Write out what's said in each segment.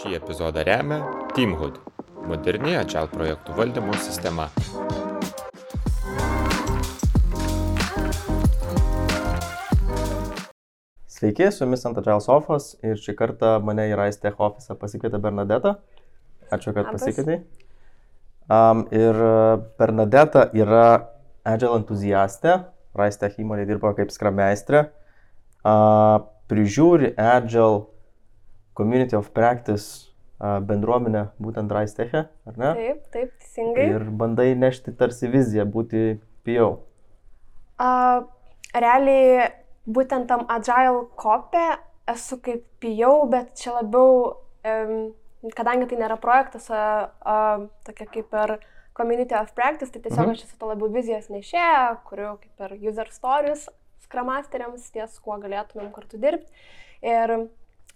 Šį epizodą remia Teamhood - moderni Agile projektų valdymo sistema. Sveiki, su jumis ant Agile Sofos ir šį kartą mane į Raistech ofisą pasikvietė Bernadeta. Ačiū, kad pasikvietei. Um, ir uh, Bernadeta yra Agile entuziastė, Raistech įmonė dirba kaip skrameistrė, uh, prižiūri Agile Community of Practice uh, bendruomenę būtent Raisteche, ar ne? Taip, taip, teisingai. Ir bandai nešti tarsi viziją būti PO. A, realiai būtent tam agile kopė esu kaip pijau, bet čia labiau, um, kadangi tai nėra projektas, a, a, tokia kaip ir community of practice, tai tiesiog mhm. aš esu to labiau vizijos nešėja, kuriu kaip ir user stories skramasteriams, ties kuo galėtumėm kartu dirbti. Ir,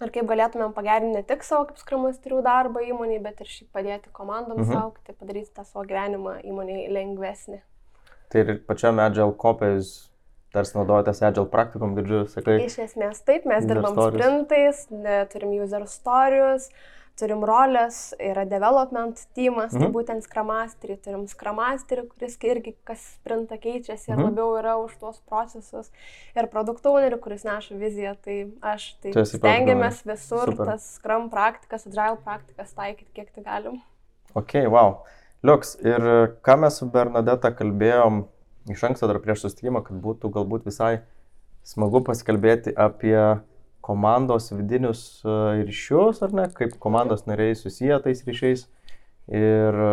ir kaip galėtumėm pagerinti ne tik savo kaip skramasterių darbą įmonėje, bet ir šiaip padėti komandoms Mhm. aukti, padaryti tą savo gyvenimą įmonėje lengvesnį. Tai ir pačiam Agile jūs tarsi naudojatės Agile praktikom, girdžiu, sakai. Iš esmės taip, mes dirbam sprintais, turim user stories, turim rolės, yra development teamas, mhm. tai Mhm. būtent skramasterį, turim skramasterį, kuris irgi kas sprintą keičiasi ir Mhm. labiau yra už tuos procesus, ir produkt ownerį, kuris neša viziją, tai aš tai stengiamės visur Super. tas skram praktikas, agile praktikas taikyti, kiek tai galim. Ok, wow. Liuks, ir ką mes su Bernadeta kalbėjom iš anksto dar prieš susitikimą, kad būtų galbūt visai smagu pasikalbėti apie komandos vidinius e, ryšius, ar ne, kaip komandos nariai susiję tais ryšiais ir e,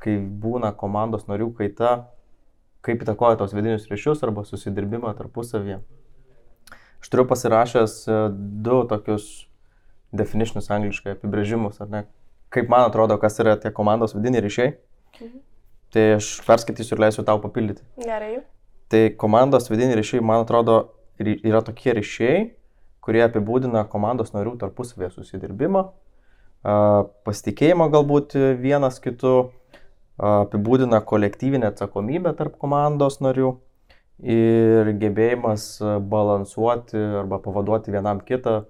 kai būna komandos narių kaita, kaip įtakoja tos vidinius ryšius arba susidirbimą tarpusavyje. Aš turiu pasirašęs e, du tokius definitions angliškai apibrėžimus, ar ne, kaip man atrodo, kas yra tie komandos vidiniai ryšiai. Mhm. Tai aš perskaitysiu ir leisiu tau papildyti. Gerai. Tai komandos vidiniai ryšiai, man atrodo, yra tokie ryšiai, kurie apibūdina komandos narių tarpusavėje susidirbimą, pasitikėjimą galbūt vienas kitu, apibūdina kolektyvinę atsakomybę tarp komandos narių ir gebėjimas balansuoti arba pavaduoti vienam kitą,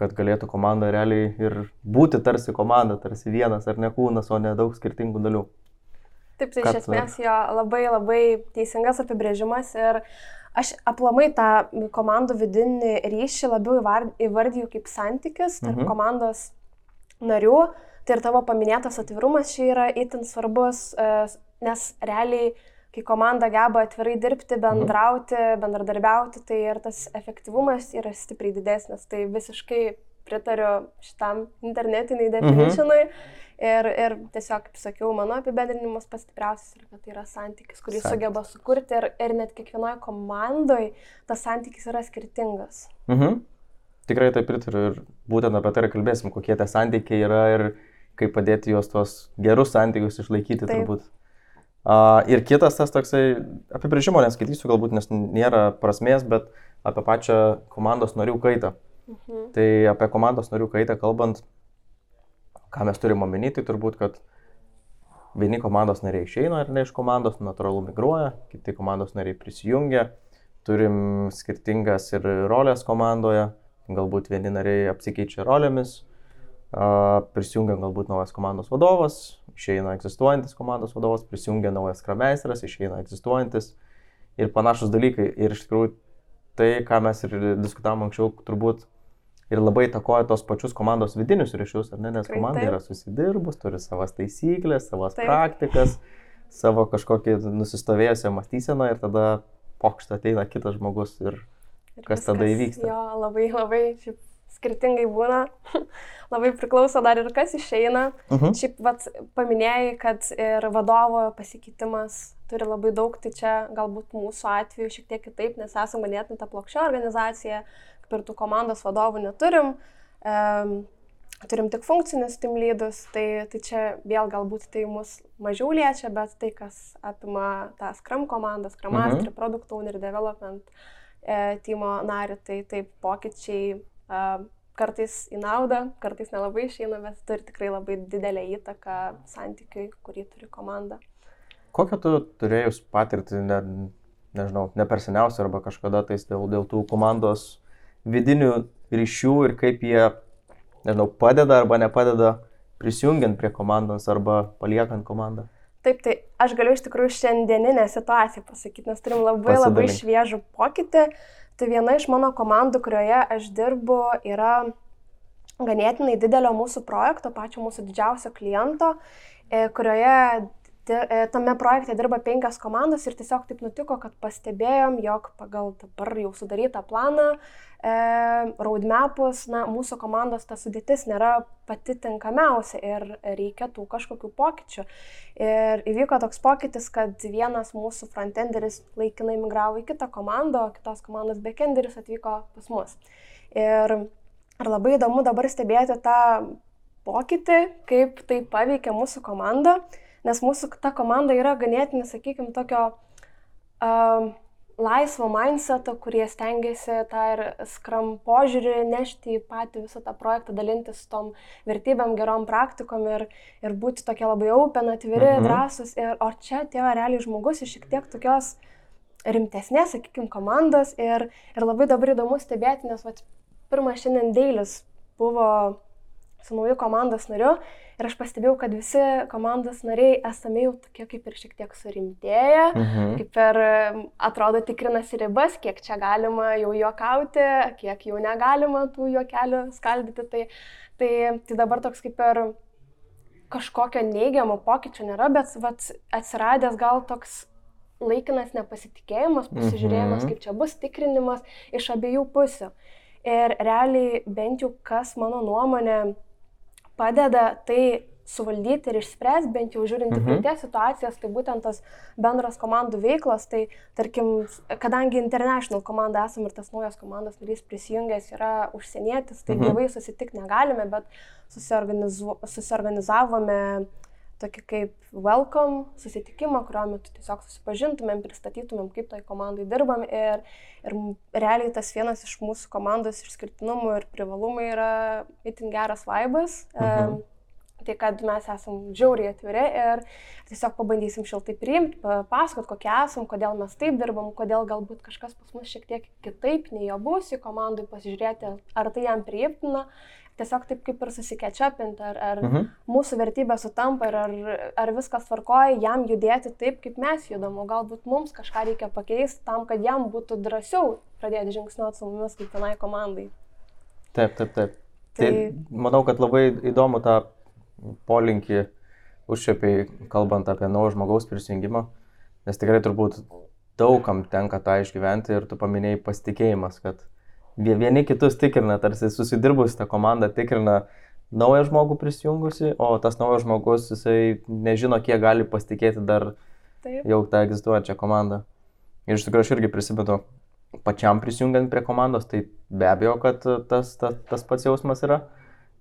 kad galėtų komanda realiai ir būti tarsi komanda, tarsi vienas ar ne kūnas, o ne daug skirtingų dalių. Taip, tai Ką iš esmės jo labai labai teisingas apibrėžimas ir aš aplamai tą komandų vidinį ryšį labiau įvar- įvardyju kaip santykis tarp Mhm. mhm. komandos narių. Tai ir tavo paminėtas atvirumas čia yra itin svarbus, e, nes realiai, kai komanda geba atvirai dirbti, bendrauti, bendradarbiauti, tai ir tas efektyvumas yra stipriai didesnis. Tai visiškai pritariu šitam internetiniai definitionai. Ir, ir tiesiog, kaip sakiau, mano apibendrinimas pats stipriausias yra, kad tai yra santykis, kurį Santykis. sugeba sukurti ir, ir net kiekvienoje komandoje tas santykis yra skirtingas. Mhm. Tikrai taip pritariu ir būtent apie tai ir kalbėsim, kokie tie santykiai yra ir kaip padėti juos tuos gerus santykius išlaikyti Taip. turbūt. Uh, ir kitas tas toksai apibrėžimo neskaitysiu galbūt, nes nėra prasmės, bet apie pačią komandos narių kaitą. Mhm. Tai apie komandos narių kaitą kalbant, ką mes turime omeny, tai turbūt, kad vieni komandos nariai išeina ar ne iš komandos, natūralu migruoja, kiti komandos nariai prisijungia, turim skirtingas ir rolės komandoje, galbūt vieni nariai apsikeičia rolėmis, prisijungia galbūt naujas komandos vadovas, išeina egzistuojantis komandos vadovas, prisijungia naujas krameistras, išeina egzistuojantis ir panašus dalykai. Ir iš tikrųjų tai, ką mes ir diskutavom anksčiau, turbūt ir labai įtakoja tos pačius komandos vidinius ryšius, ar ne, nes Tikrai komanda taip. yra susidirbus, turi savas taisyklės, savas Taip. praktikas, savo kažkokį nusistovėjusią mąstyseną ir tada pokštą ateina kitas žmogus ir Ir Kas tada įvyksta? Jo, labai, labai šiaip skirtingai būna. labai priklauso dar ir kas išeina. Mhm. Šiaip vat, paminėjai, kad ir vadovo pasikeitimas turi labai daug, tai čia galbūt mūsų atveju šiek tiek kitaip, nes esame ganėtinai ta plokščia organizacija, ir tų komandos vadovų neturim. Um, turim tik funkcinius team lydus, tai, tai čia vėl galbūt tai mus mažiau liečia, bet tai, kas apima tą Scrum komandą, Scrum Mhm. Master, Product Owner, Development e, timo narį, tai taip pokyčiai e, kartais į naudą, kartais nelabai išeina, bet turi tikrai labai didelę įtaką santykiui, kurį turi komanda. Kokią tu turėjus patirtį, ne, nežinau, ne per seniausiai arba kažkada tais dėl, dėl tų komandos vidinių ryšių ir kaip jie nežinau, padeda arba nepadeda prisijungiant prie komandos arba paliekant komandą. Taip, tai aš galiu iš tikrųjų šiandieninę situaciją pasakyti, nes turim labai Pasidalink. labai šviežų pokytį. Tai viena iš mano komandų, kurioje aš dirbu, yra ganėtinai didelio mūsų projekto, pačio mūsų didžiausio kliento, e, kurioje tame projekte dirba penkios komandos ir tiesiog taip nutiko, kad pastebėjom, jog pagal dabar jau sudarytą planą, e, roadmapus, na, mūsų komandos ta sudėtis nėra pati tinkamiausia ir reikia tų kažkokių pokyčių. Ir įvyko toks pokytis, kad vienas mūsų frontenderis laikinai migravo į kitą komandą, o kitos komandos backenderis atvyko pas mus. Ir, ir labai įdomu dabar stebėti tą pokytį, kaip tai paveikia mūsų komandą nes mūsų ta komanda yra ganėtinai, sakykime, tokio uh, laisvo mindseto, kurie stengiasi tą ir skram požiūrį nešti į patį visą tą projektą, dalintis tom vertybėm, gerom praktikom ir, ir būti tokie labai open, atviri, mhm. drąsus. Ir, o čia atėjo realiai žmogus iš šiek tiek tokios rimtesnės, sakykime, komandos ir, ir labai dabar įdomu stebėti, nes vat, pirmas šiandien dėlis buvo su nauju komandos nariu Ir aš pastebėjau, kad visi komandos nariai esame jau tokie kaip ir šiek tiek surimtėję, mhm. kaip ir atrodo tikrinasi ribas, kiek čia galima jau juokauti, kiek jau negalima tų juokelių skaldyti. Tai, tai, tai dabar toks kaip ir kažkokio neigiamo pokyčio nėra, bet vat, atsiradęs gal toks laikinas nepasitikėjimas, pasižiūrėjimas, mhm. kaip čia bus tikrinimas iš abiejų pusių. Ir realiai bent jau kas mano nuomonė padeda tai suvaldyti ir išspręsti, bent jau žiūrint į mhm. praeities situacijas, tai būtent tas bendras komandų veiklos, tai tarkim, kadangi international komanda esame ir tas naujas komandos narys prisijungęs yra užsienietis, tai mhm. gyvai susitikti negalime, bet susiorganizu, susiorganizavome tokį kaip welcome susitikimą, kurio metu tiesiog susipažintumėm, pristatytumėm, kaip toj komandai dirbam ir, ir realiai tas vienas iš mūsų komandos išskirtinumų ir privalumų yra itin geras vaibas. Mhm. Tai kad mes esam žiauriai atviri ir tiesiog pabandysim šiltai priimti, pasakot, kokie esam, kodėl mes taip dirbam, kodėl galbūt kažkas pas mus šiek tiek kitaip nei jo bus į komandai, pasižiūrėti, ar tai jam priimtina tiesiog taip kaip ir susikečapinti, ar, ar mhm. mūsų vertybė sutampa ir ar, ar viskas tvarkoja, jam judėti taip, kaip mes judam, o galbūt mums kažką reikia pakeisti tam, kad jam būtų drąsiau pradėti žingsniuoti su mumis kaip vienai komandai. Taip, taip, taip. Tai, tai manau, kad labai įdomu tą polinkį užšiepiai, kalbant apie naujo žmogaus prisijungimą, nes tikrai turbūt daugam tenka tą išgyventi ir tu paminėjai pasitikėjimas, kad vieni kitus tikrina, tarsi susidirbus tą komandą tikrina naują žmogų prisijungusi, o tas naujas žmogus, jisai nežino, kiek gali pasitikėti dar Taip. jau tą egzistuojančią komandą. Ir iš tikrųjų aš irgi prisimenu, pačiam prisijungiant prie komandos, tai be abejo, kad tas, tas, tas pats jausmas yra,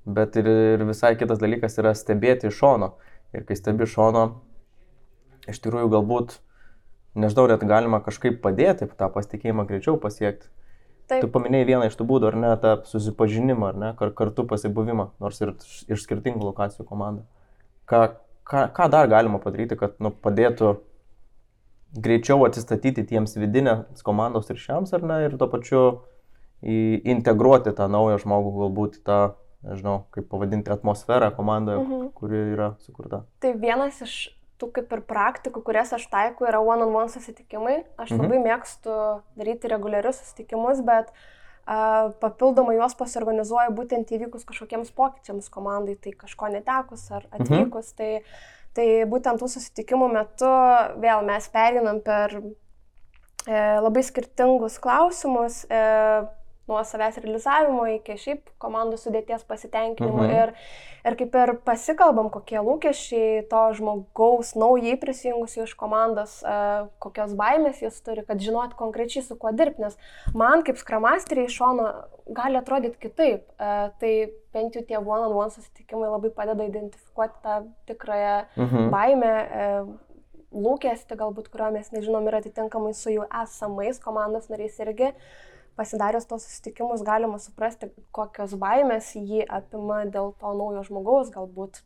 bet ir, ir visai kitas dalykas yra stebėti iš šono. Ir kai stebi iš šono, iš tikrųjų galbūt, nežinau, net galima kažkaip padėti tą pasitikėjimą greičiau pasiekti. Taip. Tu paminėjai vieną iš tų būdų, ar ne, tą susipažinimą, ar ne, kar, kartu pasibuvimą, nors ir iš skirtingų lokacijų komanda. Ką, ką, ką dar galima padaryti, kad nu, padėtų greičiau atsistatyti tiems vidinės komandos ryšiams, ar ne, ir tuo pačiu integruoti tą naują žmogų galbūt į tą, nežinau, kaip pavadinti, atmosferą komandoje, mhm. kuri yra sukurta. Tai vienas iš tų kaip ir praktikų, kurias aš taikau, yra one-on-one -on -one susitikimai. Aš mhm. labai mėgstu daryti reguliarius susitikimus, bet uh, papildomai juos pasiorganizuoju būtent įvykus kažkokiems pokyčiams komandai, tai kažko netekus ar mhm. atvykus. Mhm. Tai, tai būtent tų susitikimų metu vėl mes perinam per e, labai skirtingus klausimus. E, nuo savęs realizavimo iki šiaip komandų sudėties pasitenkinimo mhm. ir, ir kaip ir pasikalbam, kokie lūkesčiai to žmogaus naujai prisijungusių iš komandos, uh, kokios baimės jis turi, kad žinot konkrečiai su kuo dirbti, nes man kaip skramasteriai iš šono gali atrodyti kitaip. Uh, tai bent jau tie one-on-one -on -one susitikimai labai padeda identifikuoti tą tikrąją mhm. baimę. Uh, lūkesti, galbūt kurio mes nežinom ir atitinkamai su jų esamais komandos nariais irgi uh, pasidarius tos susitikimus galima suprasti, kokios baimės jį apima dėl to naujo žmogaus, galbūt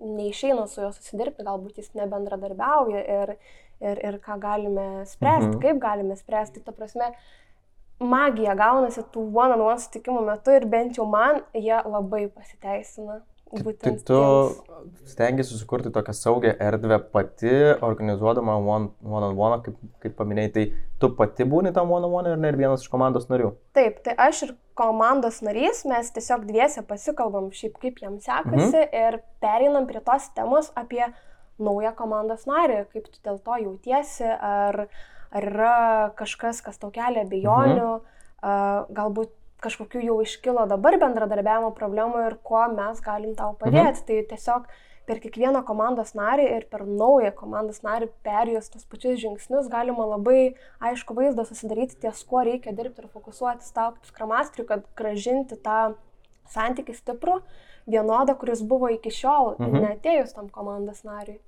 neišeina su juo susidirbti, galbūt jis nebendradarbiauja ir, ir, ir ką galime spręsti, mhm. kaip galime spręsti. Ta prasme, magija gaunasi tų one-on-one sutikimų metu ir bent jau man jie labai pasiteisina. Tai, tai Būtent tu tiems. stengiasi susikurti tokią saugią erdvę pati, organizuodama one- one-on-one, kaip, kaip paminėjai, tai tu pati būni tam one-on-one ir ne ir vienas iš komandos narių. Taip, tai aš ir komandos narys, mes tiesiog dviese pasikalbam šiaip kaip jam sekasi mhm. ir pereinam prie tos temos apie naują komandos narį, kaip tu dėl to jautiesi, ar, ar yra kažkas, kas tau kelia abejonių, mhm. galbūt kažkokių jau iškilo dabar bendradarbiavimo problemų ir kuo mes galim tau padėti. Mhm. Tai tiesiog per kiekvieną komandos narį ir per naują komandos narį perėjus tos pačius žingsnius galima labai aišku vaizdą susidaryti ties kuo reikia dirbti ir fokusuotis tau kaip skramastriui, kad gražinti tą santykį stiprų, vienodą, kuris buvo iki šiol, mhm. netėjus tam komandos nariui.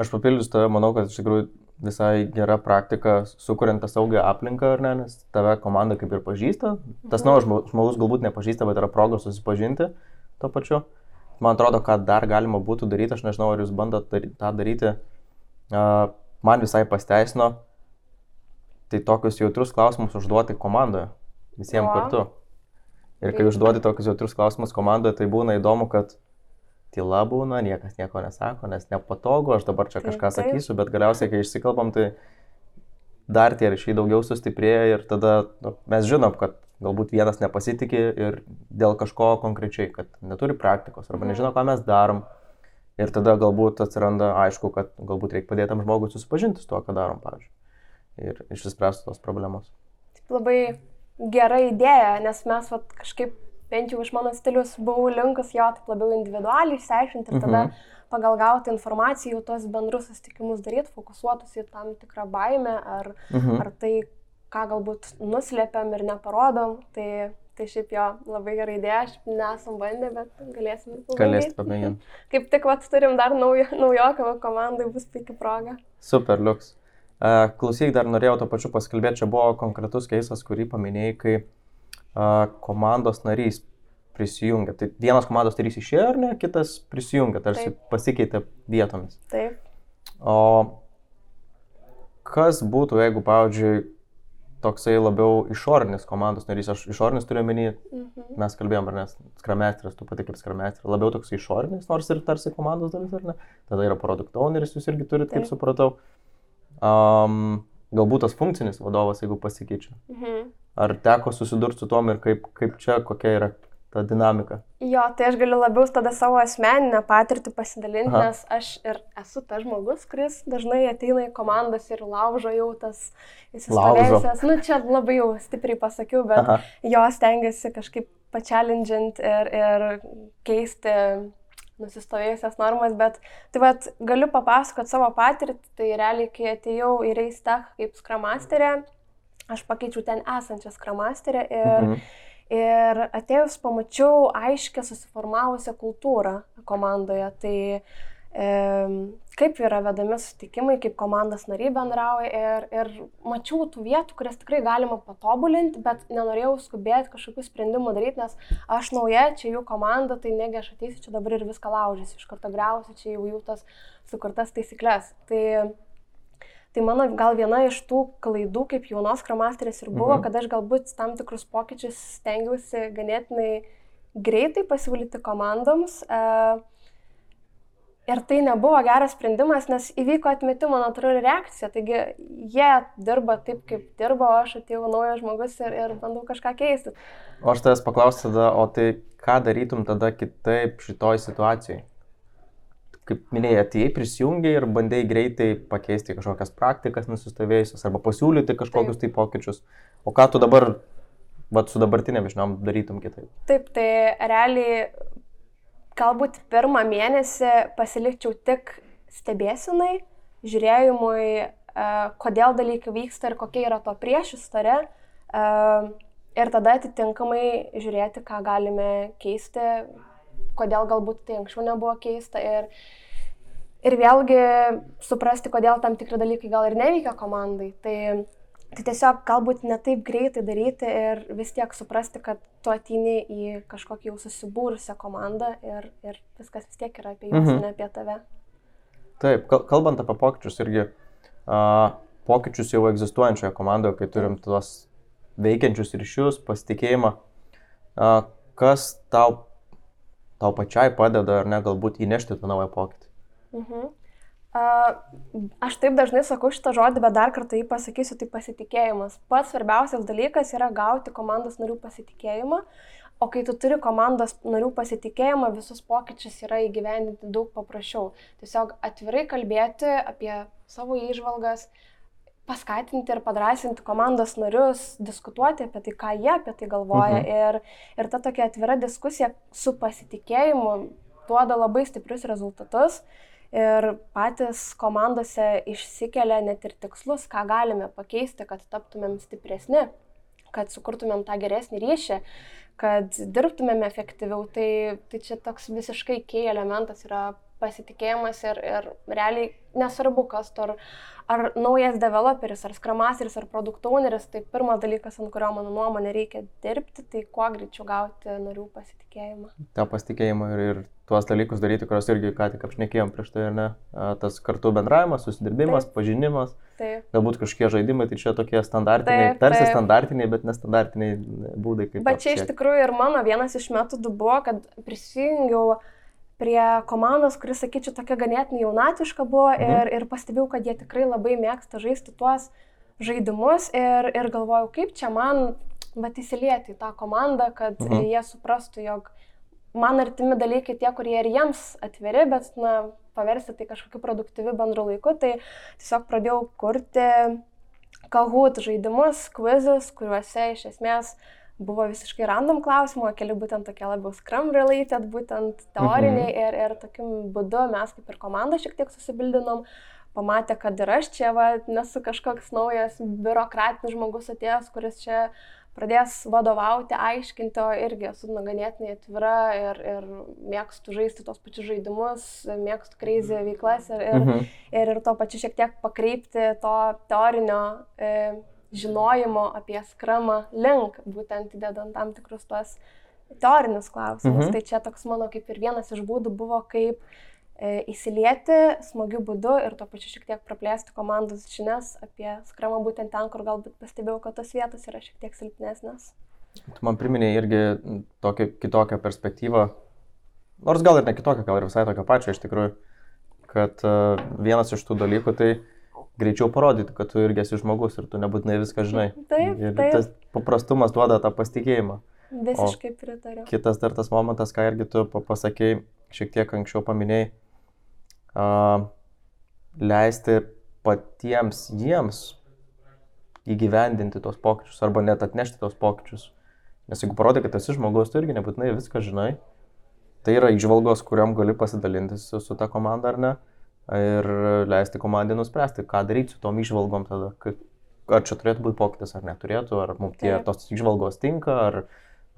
Aš papildysiu tave, manau, kad iš tikrųjų visai gera praktika, sukuriant tą saugią aplinką, ar ne, nes tave komanda kaip ir pažįsta. Tas Mhm. naujas žmo- žmogus galbūt nepažįsta, bet yra proga susipažinti to pačiu. Man atrodo, ką dar galima būtų daryti, aš nežinau, ar jūs bandot tą daryti, man visai pasteisino, tai tokius jautrus klausimus užduoti komandoje, visiems Jo. kartu. Ir kai užduodi tokius jautrus klausimus komandoje, tai būna įdomu, kad tyla būna, niekas nieko nesako, nes nepatogu, aš dabar čia Taip, kažką taip. sakysiu, bet galiausiai, kai išsikalbam, tai dar tie ryšiai daugiau sustiprėja ir tada nu, mes žinom, kad galbūt vienas nepasitikė ir dėl kažko konkrečiai, kad neturi praktikos arba Mhm. nežino, ką mes darom. Ir tada galbūt atsiranda aišku, kad galbūt reikia padėti tam žmogui susipažinti su tuo, ką darom, pavyzdžiui. Ir išsispręsti tos problemos. Taip labai gera idėja, nes mes vat, kažkaip, bent jau iš mano stilius, buvau linkus jo taip labiau individualiai išsiaiškinti ir tada Mhm. pagal gautą informaciją jau tos bendrus susitikimus daryti, fokusuotus į tam tikrą baimę ar, Mhm. ar tai, ką galbūt nuslėpiam ir neparodom. Tai, tai šiaip jo labai gera idėja, aš nesam bandę, bet galėsim. ir Galėsite pabandyt. pamėginti. Kaip tik vat, turim dar naujo, naujoką komandai, bus puikia proga. Super, liuks. Klausyk, dar norėjau to pačiu pasikalbėti, čia buvo konkretus keisas, kurį paminėjai, kai komandos narys prisijungia. Tai vienas komandos narys išėjo ar ne, kitas prisijungia, tarsi Taip. pasikeitė vietomis. Taip. O kas būtų, jeigu, pavyzdžiui, toksai labiau išorinis komandos narys, aš išorinis turiu menį, Mhm. mes kalbėjom, ar ne, skramestras, tu pati kaip skramestras, labiau toksai išorinis, nors ir tarsi komandos dalis, ar ne, tada yra produkt owneris, jūs irgi turite, kaip Taip. supratau. Um, galbūt tas funkcinis vadovas, jeigu pasikeičia. Mhm. Ar teko susidurti su tom ir kaip, kaip čia, kokia yra ta dinamika? Jo, tai aš galiu labiau tada savo asmeninę patirtį pasidalinti, Aha. nes aš ir esu tas žmogus, kuris dažnai ateina į komandas ir laužo jau tas įsistovėjusias. Nu, čia labai jau stipriai pasakiau, bet Aha. jo stengiasi kažkaip pačialindžint ir, ir keisti nusistovėjusias normas, bet tai vad galiu papasakoti savo patirtį, tai realiai, kai atėjau į Reistech kaip skramasterė, aš pakeičiau ten esančią skramasterę ir Mhm. Ir atėjus pamačiau aiškę susiformavusią kultūrą komandoje. Tai e, kaip yra vedami sutikimai, kaip komandos nariai bendrauja ir, ir mačiau tų vietų, kurias tikrai galima patobulinti, bet nenorėjau skubėti kažkokių sprendimų daryti, nes aš nauja, čia jų komanda, tai negi aš ateisiu čia dabar ir viską laužysiu, iš karto greusiu čia jau jų tas sukurtas taisyklės. Tai Tai mano gal viena iš tų klaidų kaip jaunos kramasterės ir buvo, Mhm. kad aš galbūt tam tikrus pokyčius stengiausi ganėtinai greitai pasiūlyti komandoms. e, Ir tai nebuvo geras sprendimas, nes įvyko atmetimo natūrali reakcija. Taigi jie dirba taip, kaip dirba, o aš atėjau naujas žmogus ir, ir bandau kažką keisti. O aš tavęs paklausiu tada, o tai ką darytum tada kitaip šitoj situacijai? Kaip minėjai, atėjai, prisijungiai ir bandai greitai pakeisti kažkokias praktikas nusistovėjusias arba pasiūlyti kažkokius tai pokyčius. O ką tu dabar, bet su dabartinėm žiniom darytum kitaip? Taip, tai realiai galbūt pirmą mėnesį pasilikčiau tik stebėsinai, žiūrėjimui, e, kodėl dalykai vyksta ir kokia yra to priešistorė. e, Ir tada atitinkamai žiūrėti, ką galime keisti, kodėl galbūt tai anksčiau nebuvo keista. Ir, ir vėlgi suprasti, kodėl tam tikri dalykai gal ir neveikia komandai. Tai Tai tiesiog galbūt ne taip greitai daryti ir vis tiek suprasti, kad tu ateini į kažkokį jau susibūrusią komandą ir, ir viskas vis tiek yra apie juos, Mhm. ne apie tave. Taip, kal- kalbant apie pokyčius irgi, a, pokyčius jau egzistuojančioje komandoje, kai turim tuos veikiančius ryšius, pasitikėjimą. A, kas tau, tau pačiai padeda ar ne galbūt įnešti tą naują pokytį? Mhm. Uh, aš taip dažnai sakau šitą žodį, bet dar kartą jį pasakysiu, tai pasitikėjimas. Pats svarbiausias dalykas yra gauti komandos narių pasitikėjimą, o kai tu turi komandos narių pasitikėjimą, visus pokyčius yra įgyvendinti daug paprasčiau. Tiesiog atvirai kalbėti apie savo įžvalgas, paskatinti ir padrasinti komandos narius, diskutuoti apie tai, ką jie apie tai galvoja. Mhm. Ir, ir ta tokia atvira diskusija su pasitikėjimu duoda labai stiprius rezultatus ir patys komandose išsikelia net ir tikslus, ką galime pakeisti, kad taptumėm stipresni, kad sukurtumėm tą geresnį ryšį, kad dirbtumėm efektyviau. Tai, tai čia toks visiškai kei elementas yra pasitikėjimas ir, ir realiai nesvarbu, kas tur, ar naujas developeris, ar skramasteris, ar produktų owneris, tai pirmas dalykas, ant kurio mano nuomonė reikia dirbti, tai kuo greičiau gauti narių pasitikėjimą. Ta pasitikėjimą ir, ir tuos dalykus daryti, kuriuos irgi ką tik apšnekėjom prieš tai, ar ne? Tas kartu bendravimas, susidirbimas, taip. pažinimas. Taip. Galbūt kažkokie žaidimai, tai čia tokie standartiniai, taip, tarsi taip. standartiniai, bet nestandartiniai būdai kaip. Bet čia iš tikrųjų ir mano vienas iš metodų buvo, kad prisijungiau prie komandos, kuris, sakyčiau, tokia ganėtinai jaunatiška buvo mhm. ir, ir pastebėjau, kad jie tikrai labai mėgsta žaisti tuos žaidimus ir, ir galvojau, kaip čia man, bet įsilieti į tą komandą, kad mhm. jie suprastų, jog man artimi dalykai tie, kurie ir jiems atviri, bet, na, paversti tai kažkokiu produktyviu bendru laiku, tai tiesiog pradėjau kurti kahut žaidimus, quizus, kuriuose iš esmės uh, buvo visiškai random klausimų, keli būtent tokie labiau scrum related, būtent teoriniai mhm. ir, ir tokiu būdu mes kaip ir komanda šiek tiek susibildinom, pamatė, kad ir aš čia va, nesu kažkoks naujas biurokratinis žmogus atėjęs, kuris čia pradės vadovauti, aiškinti, o irgi esu ganėtinai atvira ir, ir mėgstu žaisti tos pačius žaidimus, mėgstu kreizį veiklas ir, ir, mhm. ir, ir to pačiu šiek tiek pakreipti to teorinio e, žinojimo apie skramą link, būtent įdedant tam tikrus tuos teorinius klausimus. Mhm. Tai čia toks mano kaip ir vienas iš būdų buvo, kaip e, įsilieti smagiu būdu ir to pačiu šiek tiek praplėsti komandos žinias apie skramą būtent ten, kur galbūt pastebėjau, kad tos vietos yra šiek tiek silpnesnės. Tu man priminė irgi tokią kitokią perspektyvą, nors gal ir ne kitokią, gal ir visai tokią pačią iš tikrųjų, kad uh, vienas iš tų dalykų tai uh, greičiau parodyti, kad tu irgi esi žmogus ir tu nebūtinai viską žinai. Taip, ir taip. tas paprastumas duoda tą pasitikėjimą. Visiškai pritariu. Kitas dar tas momentas, ką irgi tu pasakėjai, šiek tiek anksčiau paminėjai, uh, leisti patiems jiems įgyvendinti tos pokyčius arba net atnešti tos pokyčius. Nes jeigu parodai, kad esi žmogus, tu irgi nebūtinai viską žinai. Tai yra išvalgos, kuriam gali pasidalinti su, su ta komanda ar ne. Uh, ir leisti komandai nuspręsti, ką daryti su tom išvalgom tada, ar čia turėtų būti pokytis ar neturėtų, ar mums tie Taip. tos išvalgos tinka, ar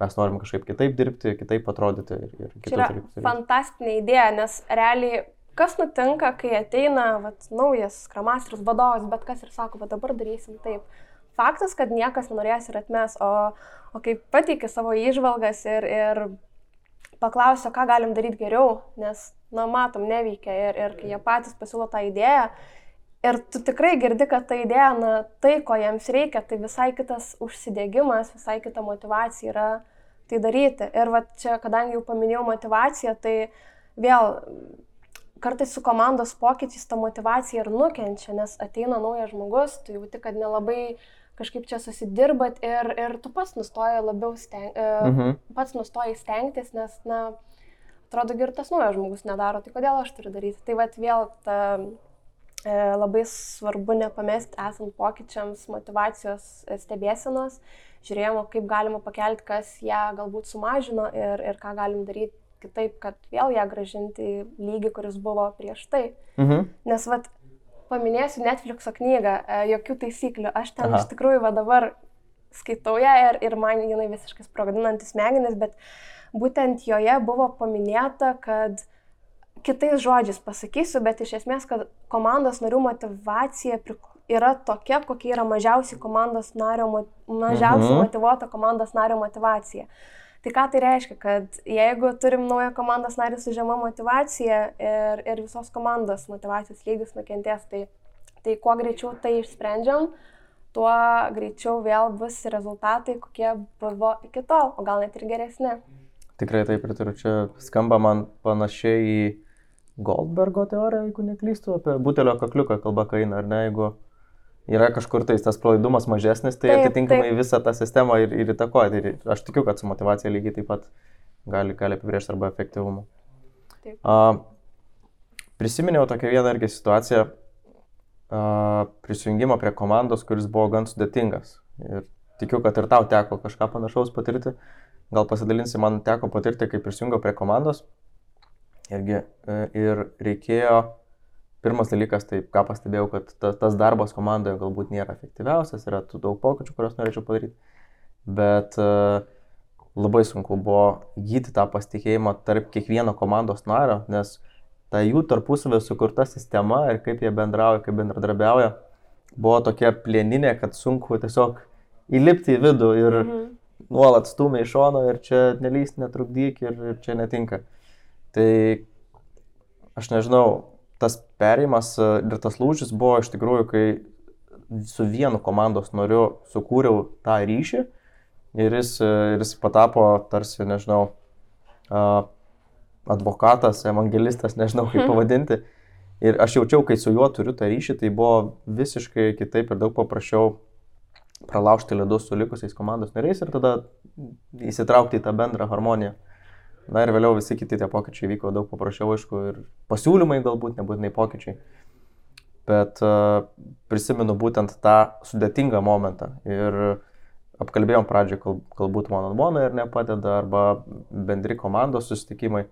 mes norim kažkaip kitaip dirbti, kitaip atrodyti ir, ir kitus dalykus. Fantastinė idėja, nes realiai kas nutinka, kai ateina vat, naujas skramasteris vadovas, bet kas ir sako, va dabar darysim taip. Faktas, kad niekas nenorės ir atmes, o, o kai pateiki savo įžvalgas ir, ir paklausiu, ką galim daryti geriau, nes na, matom, neveikia ir, ir kai jie patys pasiūlo tą idėją ir tu tikrai girdi, kad ta idėja, na, tai, ko jiems reikia, tai visai kitas užsidėgymas, visai kita motivacija yra tai daryti. Ir va čia, kadangi jau paminėjau motivaciją, tai vėl kartais su komandos pokyčiais ta motivacija ir nukenčia, nes ateina naujas žmogus, tu jauti, kad nelabai kažkaip čia susidirbat ir, ir tu pats nustoji labiau steng, e, mhm. pats nustoji stengtis, nes, na, atrodo, ir tas naujas žmogus nedaro, tai kodėl aš turiu daryti. Tai vad vėl ta, e, labai svarbu nepamesti esant pokyčiams motivacijos stebėsenos, žiūrėjimo, kaip galima pakelti, kas ją galbūt sumažino ir, ir ką galim daryti kitaip, kad vėl ją gražinti į lygį, kuris buvo prieš tai. Mhm. Nes vad paminėsiu Netflixo knygą, e, jokių taisyklių, aš ten Aha. iš tikrųjų va dabar skaitau ją ir, ir man jinai visiškai sprogdinantis smegenis, bet uh, būtent joje buvo paminėta, kad kitais žodžiais pasakysiu, bet iš esmės, kad komandos narių motivacija yra tokia, kokia yra mažiausiai komandos nario, mažiausiai mhm. motivuota komandos nario motivacija. Tai ką tai reiškia, kad jeigu turim naują komandos narį su žema motivacija ir, ir visos komandos motivacijos lygis nukentės, tai, tai kuo greičiau tai išsprendžiam, tuo greičiau vėl bus rezultatai, kokie buvo iki tol, o gal net ir geresni. Tikrai taip pritariu. Čia skamba man panašiai į Goldbergo teoriją, jeigu neklystu, apie butelio kakliuką kalba kaina, ar ne, jeigu yra kažkur tai tas pralaidumas mažesnis, tai Taip, atitinkamai taip. visą tą sistemą ir, ir įtakoja. Tai aš tikiu, kad su motivacija lygiai taip pat gali, gali apibrėžti arba efektyvumu. A, prisiminiau tokią vieną irgi situaciją a, prisijungimo prie komandos, kuris buvo gan sudėtingas. Ir tikiu, kad ir tau teko kažką panašaus patirti. Gal pasidalinsi, man teko patirti, kai prisijungiau prie komandos. Irgi, e, ir reikėjo, pirmas dalykas, tai ką pastebėjau, kad ta, tas darbas komandoje galbūt nėra efektyviausias, yra tų daug pokyčių, kuriuos norėčiau padaryti. Bet e, labai sunku buvo gyti tą pasitikėjimą tarp kiekvieno komandos nario, nes ta jų tarpusavio sukurta sistema ir kaip jie bendrauja, kaip bendradarbiauja, buvo tokia plėninė, kad sunku tiesiog įlipti į vidų ir Mhm. nuolat stumia iš šono ir čia nelys, netrukdyk ir, ir čia netinka. Tai aš nežinau, tas perėjimas e, ir tas lūžis buvo iš tikrųjų, kai su vienu komandos nariu sukūriau tą ryšį ir jis, e, ir jis patapo tarsi, nežinau, advokatas, evangelistas, nežinau kaip pavadinti. Ir aš jaučiau, kai su juo turiu tą ryšį, tai buvo visiškai kitaip ir daug paprasčiau pralaužti ledus su likusiais komandos nariais ir tada įsitraukti į tą bendrą harmoniją. Na ir vėliau visi kiti tie pokyčiai vyko daug paprasčiau, aišku, ir pasiūlymai galbūt nebūtinai pokyčiai. Bet uh, prisimenu būtent tą sudėtingą momentą ir apkalbėjom pradžioje, gal, galbūt mano nuomonė ir nepadeda, arba bendri komandos susitikimai.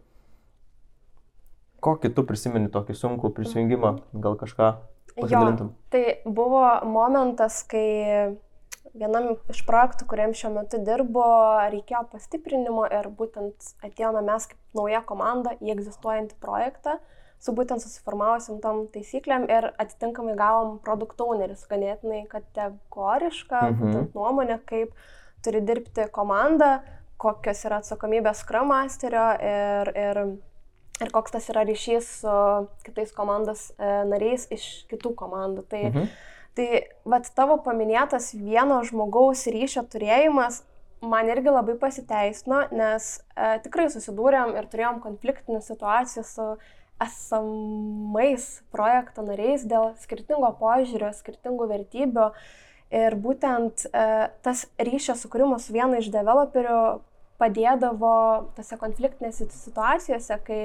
Kokį tu prisimeni tokį sunkų prisijungimą, gal kažką pasidalintum? Jo, tai buvo momentas, kai vienam iš projektų, kuriam šiuo metu dirbu, reikėjo pastiprinimo ir būtent atėjome mes kaip nauja komanda į egzistuojantį projektą su būtent susiformavusiam tom taisyklėm ir atitinkamai gavom produkt owneris ganėtinai kategorišką Mhm. nuomonę, kaip turi dirbti komanda, kokios yra atsakomybės Scrum Masterio ir, ir, ir koks tas yra ryšys su kitais komandos e, nariais iš kitų komandų. Tai, Mhm. Tai vat tavo paminėtas vieno žmogaus ryšio turėjimas man irgi labai pasiteisino, nes e, tikrai susidūrėm ir turėjom konfliktinių situacijų su esamais projekto nariais dėl skirtingo požiūrio, skirtingų vertybių. Ir būtent e, tas ryšio sukūrimas su vienu iš developerių padėdavo tose konfliktinėse situacijose, kai,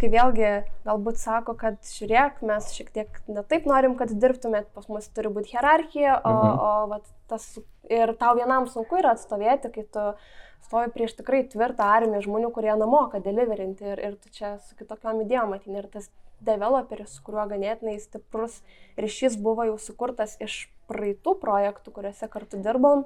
kai vėlgi galbūt sako, kad žiūrėk, mes šiek tiek netaip norim, kad dirbtumėt, pas mus turi būti hierarchija, o, Mhm. o vat, tas ir tau vienam sunku yra atstovėti, kai tu stovi prieš tikrai tvirtą armiją žmonių, kurie namoka deliverinti ir, ir tu čia su kitokiom idėjom atini. Ir tas developeris, su kuriuo ganėtinai stiprus ryšys buvo jau sukurtas iš praeitų projektų, kuriuose kartu dirbom.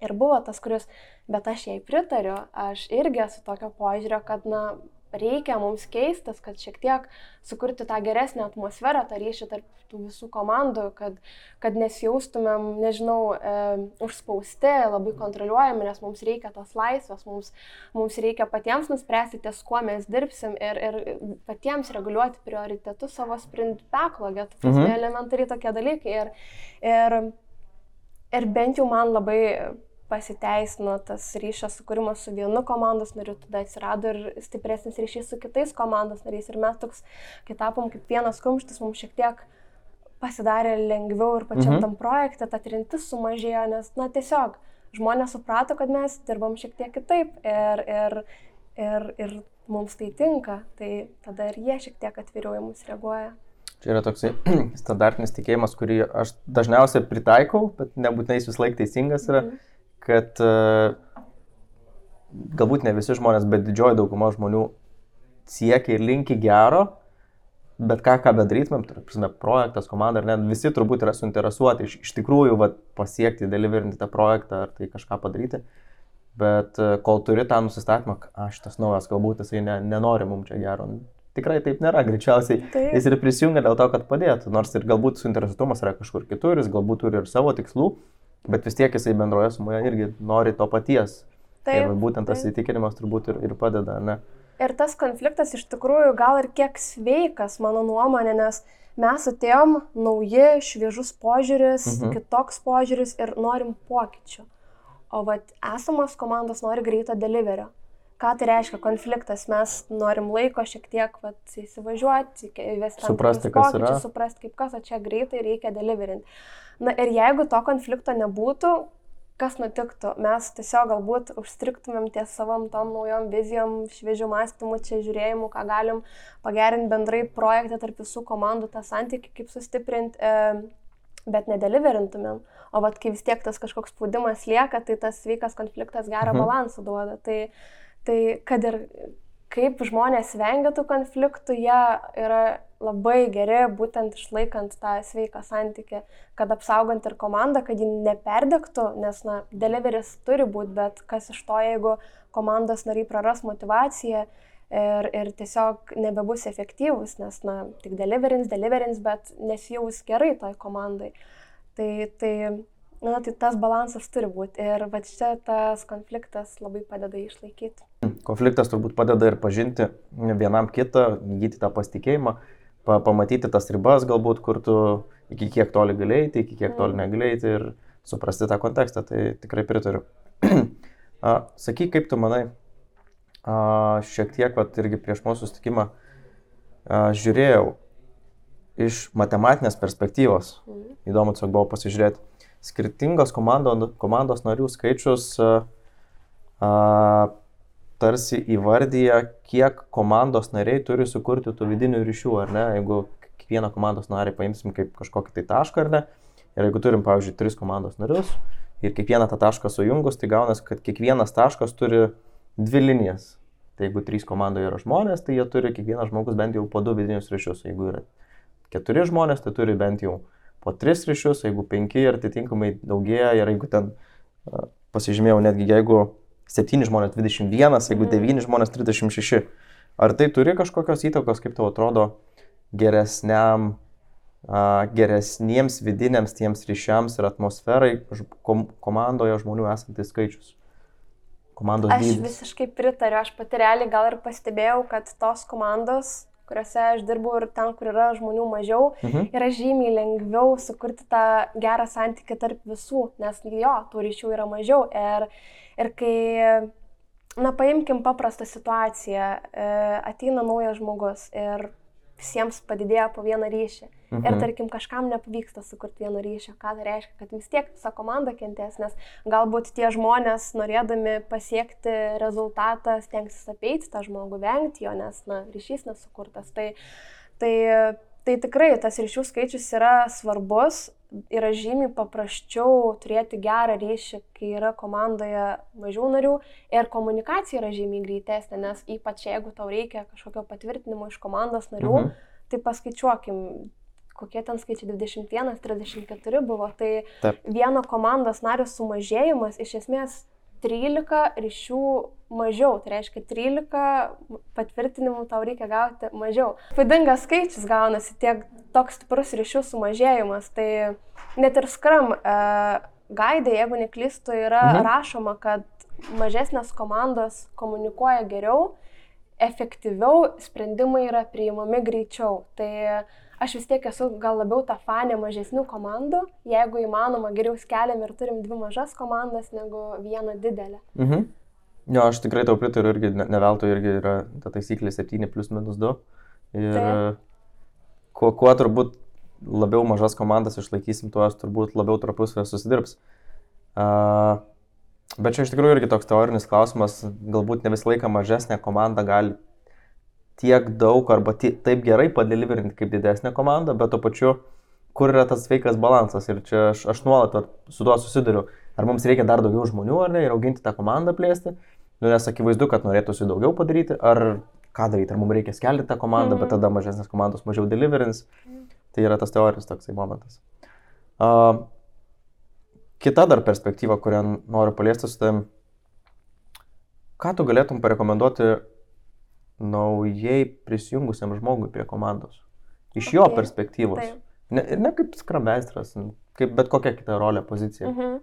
Ir buvo tas, kuris, bet aš jai pritariu, aš irgi esu tokio požiūrio, kad, na, reikia mums keistis, kad šiek tiek sukurti tą geresnę atmosferą, tą ryšį tarp tų visų komandų, kad, kad nesijaustumėm, nežinau, e, užspausti, labai kontroliuojami, nes mums reikia tos laisvės, mums, mums reikia patiems nuspręsti, ties kuo mes dirbsim ir, ir patiems reguliuoti prioritetus savo sprint backlog'e. Tai mhm. elementariai tokie dalykai. Ir, ir, ir bent jau man labai pasiteisino tas ryšio sukūrimas su vienu komandos nariu, tada atsirado ir stipresnis ryšys su kitais komandos nariais. Ir mes toks, kai tapom kaip vienas kumštis, mums šiek tiek pasidarė lengviau ir pačiam Mhm. tam projekte, ta trintis sumažėjo, nes, na, tiesiog žmonės suprato, kad mes dirbam šiek tiek kitaip ir, ir, ir, ir mums tai tinka, tai tada ir jie šiek tiek atviriau į mus reaguoja. Čia yra toksai standartinis tikėjimas, kurį aš dažniausiai pritaikau, bet nebūtinai jis vis laik teisingas yra, Mhm. Kad e, galbūt ne visi žmonės, bet didžioji dauguma žmonių siekia ir linki gero, bet ką, ką bedarytumėm, tai prasme, projektas, komanda ar ne, visi turbūt yra suinteresuoti iš, iš tikrųjų vat, pasiekti, deliverinti tą projektą ar tai kažką padaryti. Bet e, kol turi tą nusistatymą, aš tas naujas, galbūt jisai ne, nenori mums čia gero. Tikrai taip nėra, greičiausiai Taip. jis ir prisijungia dėl to, kad padėtų. Nors ir galbūt suinteresuotumas yra kažkur kitur, jis galbūt turi ir savo tikslų, bet vis tiek jisai bendroje sumoje irgi nori to paties. Taip, ir būtent tas taip. įtikinimas turbūt ir, ir padeda, ne? Ir tas konfliktas iš tikrųjų gal ir kiek sveikas, mano nuomonė, nes mes atėjom nauji, šviežus požiūris, Mhm. kitoks požiūris ir norim pokyčių. O vat esamos komandos nori greito deliverio. Ką tai reiškia konfliktas? Mes norim laiko šiek tiek vat, įsivažiuoti, įvesti Suprasti, kas yra. pokyčius, suprasti, kaip kas, o čia greitai reikia deliverinti. Na ir jeigu to konflikto nebūtų, kas nutiktų? Mes tiesiog galbūt užstriktumėm ties savom tom naujom vizijom, šviežių mąstymų, čia žiūrėjimų, ką galim pagerinti bendrai projektą tarp visų komandų, tą santykį kaip sustiprinti, e, bet nedeliverintumėm. O vat kai vis tiek tas kažkoks spaudimas lieka, tai tas sveikas konfliktas gerą Mhm. balansą duoda. Tai, tai kad ir kaip žmonės vengia tų konfliktų, jie yra labai geri, būtent išlaikant tą sveiką santykį, kad apsaugant ir komandą, kad ji neperdegtų, nes, na, deliveris turi būti, bet kas iš to, jeigu komandos nariai praras motivaciją ir, ir tiesiog nebebus efektyvus, nes, na, tik deliverins, deliverins, bet nesijaus gerai toj komandai. Tai, tai, na, tai tas balansas turi būti ir va čia tas konfliktas labai padeda išlaikyti. Konfliktas turbūt padeda ir pažinti vienam kitą, įgyti tą pasitikėjimą, pa pamatyti tas ribas galbūt, kur tu iki kiek toli galėjai, iki kiek toli negalėjai ir suprasti tą kontekstą. Tai tikrai pritariu. Sakyk, kaip tu manai, a, šiek tiek, vat, irgi prieš mūsų sustikimą a, žiūrėjau iš matematinės perspektyvos. Mhm. Įdomu, tiesiog buvo pasižiūrėti. Skirtingos komando, komandos narių skaičius a, a, tarsi įvardyja, kiek komandos nariai turi sukurti tų vidinių ryšių, ar ne? Jeigu kiekvieną komandos narį paimsim kaip kažkokį tai tašką, ar ne? Ir jeigu turim, pavyzdžiui, tris komandos narius ir kiekvieną tą tašką sujungus, tai gaunasi, kad kiekvienas taškas turi dvi linijas. Tai jeigu trys komandoje yra žmonės, tai jie turi kiekvienas žmogus bent jau po du vidinius ryšius. Jeigu yra keturi žmonės, tai turi bent jau po tris ryšius, jeigu penki ir atitinkamai daugėja, ir jeigu ten pasižymėjau, netgi jeigu 7 žmonės 21, jeigu Mhm. 9 žmonės 36. Ar tai turi kažkokios įtakos, kaip tau atrodo, geresniam, geresniems vidiniams tiems ryšiams ir atmosferai komandoje žmonių esantis skaičius? Komandos Aš dydis. visiškai pritariu, aš pati realiai gal ir pastebėjau, kad tos komandos, kuriuose aš dirbu ir ten, kur yra žmonių mažiau, Mhm. yra žymiai lengviau sukurti tą gerą santykį tarp visų, nes jo, tų ryšių yra mažiau. Ir, ir kai, na, paimkim paprastą situaciją, e, ateina naujas žmogus ir visiems padidėja po vieną ryšį. Mhm. Ir tarkim, kažkam nepavyksta sukurti vieno ryšio, ką tai reiškia, kad vis tiek visa komanda kentės, nes galbūt tie žmonės, norėdami pasiekti rezultatą, stengsis apeiti tą žmogų, vengti jo, nes, na, ryšys nesukurtas. Tai, tai, tai tikrai tas ryšių skaičius yra svarbus, yra žymiai paprasčiau turėti gerą ryšį, kai yra komandoje mažiau narių ir komunikacija yra žymiai greitesnė, nes ypač jeigu tau reikia kažkokio patvirtinimo iš komandos narių, Mhm. tai paskaičiuokim, kokie ten skaičiai 21, 34 buvo, tai Taip. vieno komandos nario sumažėjimas iš esmės 13 ryšių mažiau, tai reiškia 13 patvirtinimų tau reikia gauti mažiau. Vaidingas skaičius gaunasi tiek toks stiprus ryšių sumažėjimas, tai net ir skram uh, gaidai, jeigu neklystu, yra mhm. rašoma, kad mažesnės komandos komunikuoja geriau, efektyviau, sprendimai yra priimami greičiau. Tai aš vis tiek esu gal labiau ta fanė mažesnių komandų, jeigu įmanoma geriau skeliam ir turim dvi mažas komandas negu vieną didelę. Mhm. Jo, aš tikrai tau pritariu, irgi ne, ne veltui irgi yra ta taisyklė 7 plus minus 2. Ir Taip. kuo, kuo turbūt labiau mažas komandas išlaikysim, tuo jos turbūt labiau tarpusavę susidirbs. Uh, bet čia iš tikrųjų irgi toks teorinis klausimas, galbūt ne visą laiką mažesnė komanda gali tiek daug arba taip gerai padeliverinti kaip didesnė komanda, bet tuo pačiu, kur yra tas sveikas balansas. Ir čia aš, aš nuolat su tuo susiduriu. Ar mums reikia dar daugiau žmonių, ar ne, ir auginti tą komandą plėsti. Nu, nes akivaizdu, kad norėtųsi daugiau padaryti, ar ką daryti, ar mums reikia skelti tą komandą, Mhm. bet tada mažesnės komandos mažiau deliverins. Tai yra tas teorinis toksai momentas. Uh, kita dar perspektyva, kurią noriu paliesti su tavim. Ką tu galėtum parekomenduoti naujai prisijungusiam žmogui prie komandos? Iš jo Okay, perspektyvos. taip. Ne, ir ne kaip skrambeistras, kaip bet kokia kita rolė, pozicija. Mhm.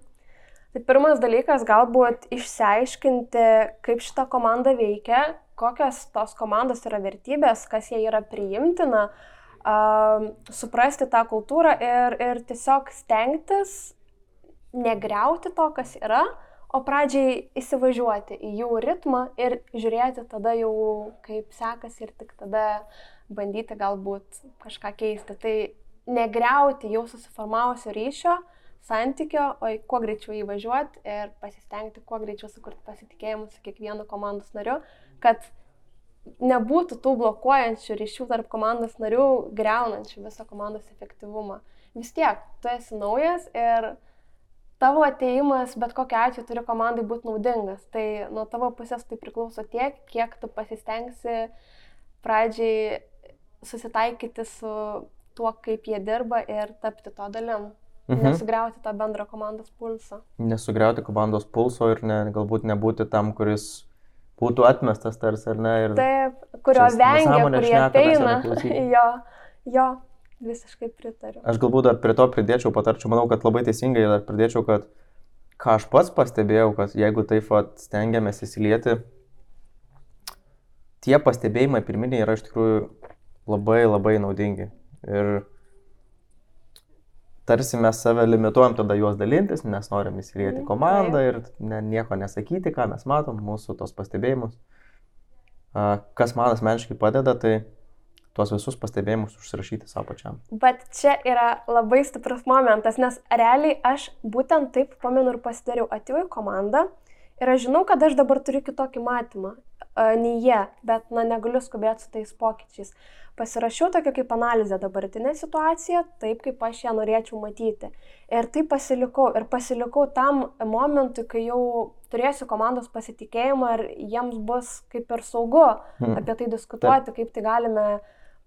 Tai pirmas dalykas galbūt išsiaiškinti, kaip šita komanda veikia, kokios tos komandos yra vertybės, kas jie yra priimtina, um, suprasti tą kultūrą ir, ir tiesiog stengtis negriauti to, kas yra, o pradžiai įsivažiuoti į jų ritmą ir žiūrėti tada jau, kaip sekasi ir tik tada bandyti galbūt kažką keisti. Tai negriauti jau susiformavusio ryšio, santykio, o kuo greičiau įvažiuoti ir pasistengti kuo greičiau sukurti pasitikėjimą su kiekvienu komandos nariu, kad nebūtų tų blokuojančių ryšių tarp komandos narių, greunančių visą komandos efektyvumą. Vis tiek, tu esi naujas ir tavo ateimas bet kokiu atveju turi komandai būti naudingas. Tai nuo tavo pusės tai priklauso tiek, kiek tu pasistengsi pradžiai susitaikyti su tuo, kaip jie dirba ir tapti to dalim. Mhm. Nesugriauti tą bendrą komandos pulsą. Nesugriauti komandos pulso ir ne, galbūt nebūti tam, kuris būtų atmestas tarsi ar ne. Ir Taip, kurio vengia, kurie ateina. jo, jo, visiškai pritariu. Aš galbūt dar prie to pridėčiau, patarčiau, manau, kad labai teisingai dar pridėčiau, kad ką aš pats pastebėjau, kad jeigu taip pat stengiamės įsilieti, tie pastebėjimai pirminiai yra iš tikrųjų labai labai naudingi. Ir tarsi mes save limituojam tada juos dalintis, nes norim įsilieti mhm, komandą ir ne, nieko nesakyti, ką mes matom, mūsų tos pastebėjimus. Kas man asmeniškai padeda, tai tuos visus pastebėjimus užsirašyti savo pačiam. Bet čia yra labai stiprus momentas, nes realiai aš būtent taip pamenu ir pasidariau, atėjau į komandą ir aš žinau, kad aš dabar turiu kitokį matymą nei jie, bet na, negaliu skubėti su tais pokyčiais. Pasirašiau tokią kaip analizę dabartinę situaciją, taip kaip aš ją norėčiau matyti. Ir taip pasilikau. Ir pasilikau tam momentui, kai jau turėsiu komandos pasitikėjimą ir jiems bus kaip ir saugu hmm. apie tai diskutuoti, kaip tai galime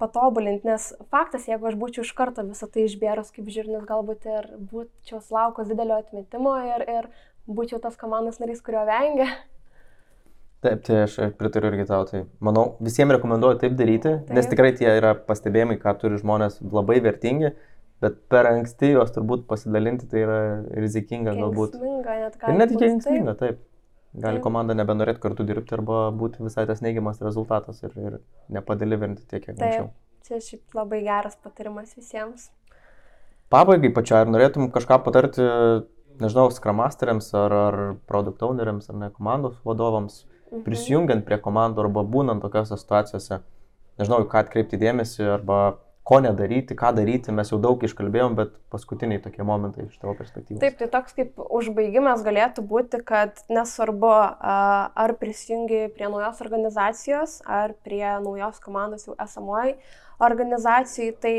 patobulinti. Nes faktas, jeigu aš būčiau iš karto visą tai išbėrus kaip žirnis, galbūt ir būčiau sulaukus didelio atmetimo ir, ir būčiau tas komandos narys, kurio vengia. Taip, tai aš pritariu irgi tau. Tai manau, visiems rekomenduoju taip daryti, taip. nes tikrai tie yra pastebėjimai, ką turi žmonės labai vertingi, bet per anksti juos turbūt pasidalinti tai yra rizikinga galbūt. Net ir net kenksminga, taip. Gali komanda nebenorėti kartu dirbti arba būti visai tas neigiamas rezultatas ir, ir nepadelivinti tiek, kiek anksčiau. Čia šiaip labai geras patarimas visiems. Pabaigai pačiai, ar norėtum kažką patarti, nežinau, skramasteriams ar, ar produkt owneriams ar ne komandos vadovams, mhm. prisijungiant prie komandų arba būnant tokiose situacijose, nežinau, ką atkreipti dėmesį arba ko nedaryti, ką daryti, mes jau daug iškalbėjom, bet paskutiniai tokie momentai iš tavo perspektyvos. Taip, tai toks kaip užbaigimas galėtų būti, kad nesvarbu, ar prisijungi prie naujos organizacijos, ar prie naujos komandos jau esamoji organizacijai, tai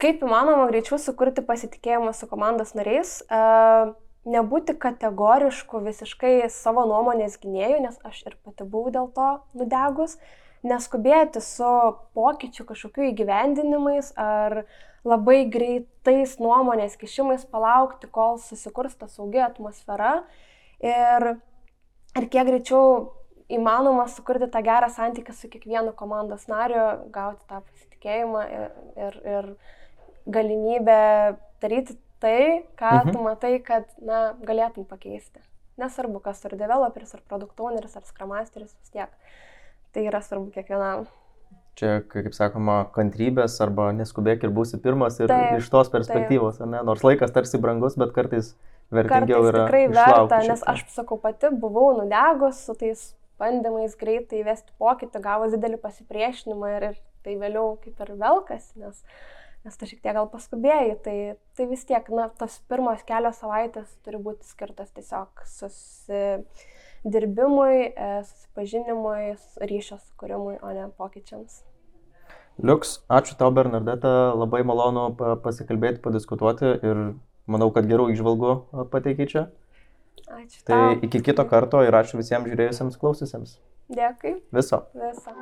kaip įmanoma greičiau sukurti pasitikėjimą su komandos nariais. Uh, nebūti kategorišku visiškai savo nuomonės gynėjų, nes aš ir pati buvau dėl to nudegus, neskubėti su pokyčių kažkokiu įgyvendinimais ar labai greitais nuomonės kišimais palaukti, kol susikurs ta saugi atmosfera ir, ir kiek greičiau įmanoma sukurti tą gerą santykį su kiekvienu komandos nariu, gauti tą pasitikėjimą ir, ir, ir galimybę daryti tai, ką mhm. tu matai, kad na, galėtum pakeisti. Nesvarbu, kas ar developeris, ar produkt owneris, ar skramasteris, vis tiek. Tai yra svarbu kiekvienam. Čia, kaip sakoma, kantrybės arba neskubėk ir būsi pirmas ir taip, iš tos perspektyvos, ne? nors laikas tarsi brangus, bet kartais vertingiau kartais yra. Tikrai verta, nes aš sakau pati, buvau nudegus su tais bandymais greitai įvesti pokytį, gavus didelį pasipriešinimą ir, ir tai vėliau kaip ir velkas, nes nes tu šiek tiek gal paskubėjai, tai, tai vis tiek, na, tos pirmos kelios savaitės turi būti skirtas tiesiog susidirbimui, e, susipažinimui, ryšio sukūrimui, o ne pokyčiams. Liuks, ačiū tau Bernadeta, labai malonu pasikalbėti, padiskutuoti ir manau, kad gerų išvalgų pateikai čia. Ačiū. Tai tau. iki kito karto ir ačiū visiems žiūrėjusiems klausysiams. Dėkui. Viso. Viso.